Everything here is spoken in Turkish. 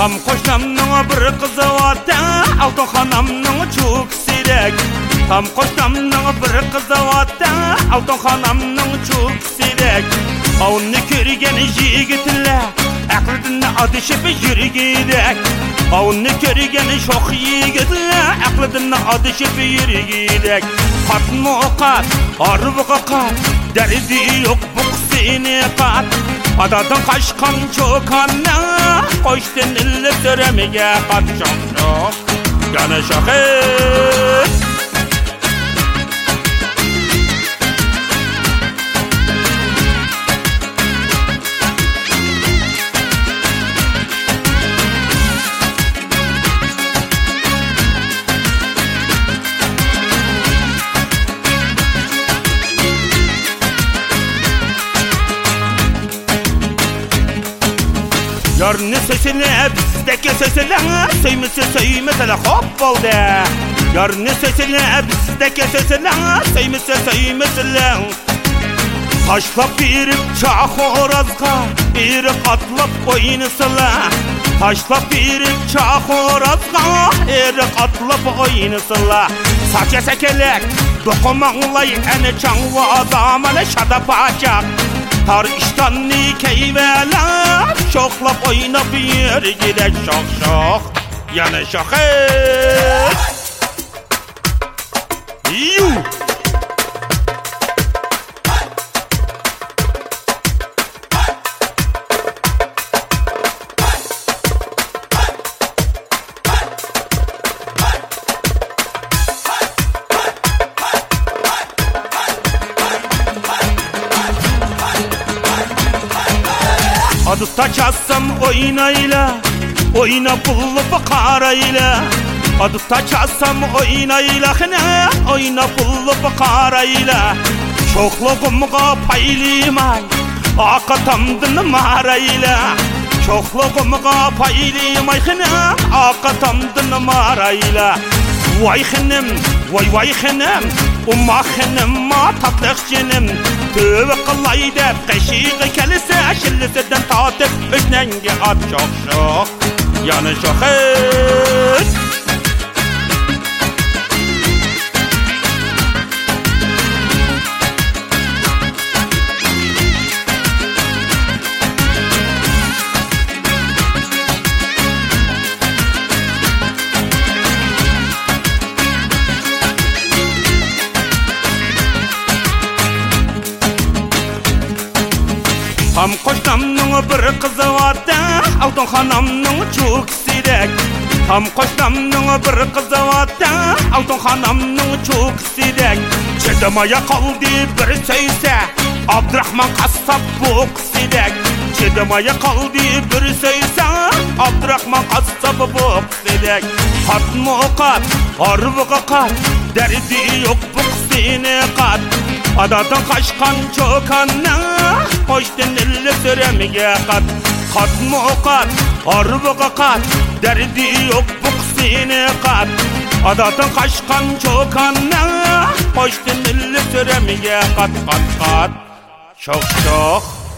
Tam qo'shnamning bir qizi vata Altun xonamning cho'k siyrak Tam qo'shnamning bir qizi vata Altun xonamning cho'k siyrak Ovni ko'rgan yigitlar aqlidan adishib yurgidek Ovni ko'rgan shoh yigitlar aqlidan adishib yurgidek Qatmo qat, arvıqa qat Derdi yok bu qisini qat Adadan qaşqan çokanna Qo'shdin ilib so'ramiga qat shoh shoh Yana shohid Yarını sesine bizdeki sesine Söymesi söymesene hop oldu Yarını sesine bizdeki sesine Söymesi söymesene Taşlap birip çağ horazga Bir katlap oynasıla. Taşlap birip çağ horazga Bir katlap oynasıla. Sake sekelek Dokumanlay ene çangva adamını şadap açak Tar iştanni keyveler Şoklap oynap yer gidek şok şok Yana şoket Yuh Çalsam oynayla Oyna pullu karayla Adısta çalsam oynayla ne Oyna pullu karayla Çoklugumga paylimay Akatamdın marayla. Çoklugumga paylimay ne Akatamdın marayla. Vay xinem, vay vay xinem Umma xinem ma tatlıq Tövbe qılay dep qəşiği kəlisi Şillisidən tatib Öşnəngi at çox çox Yanı Хам қоштамның бір қызы аты алтын ханамның чук сирек Хам қоштамның бір қызы аты алтын ханамның чук сирек Чыдымая қалды бір сөйсе Абдрахман қассап бұқ сирек Чыдымая қалды бір сөйсе Абдрахман қассап бұқ сирек Қатмы қат, арвығы қат Дәрді жоқ бұқ сені қат Ададан қашқан чоканның çokanna Qo'shdin ilib so'ramiga qat Qatmo qat, arvıqa qat Derdi yok bu qisini qat Adadan qaşqan çokanna Qo'shdin ilib so'ramiga qat qat qat Shoh shoh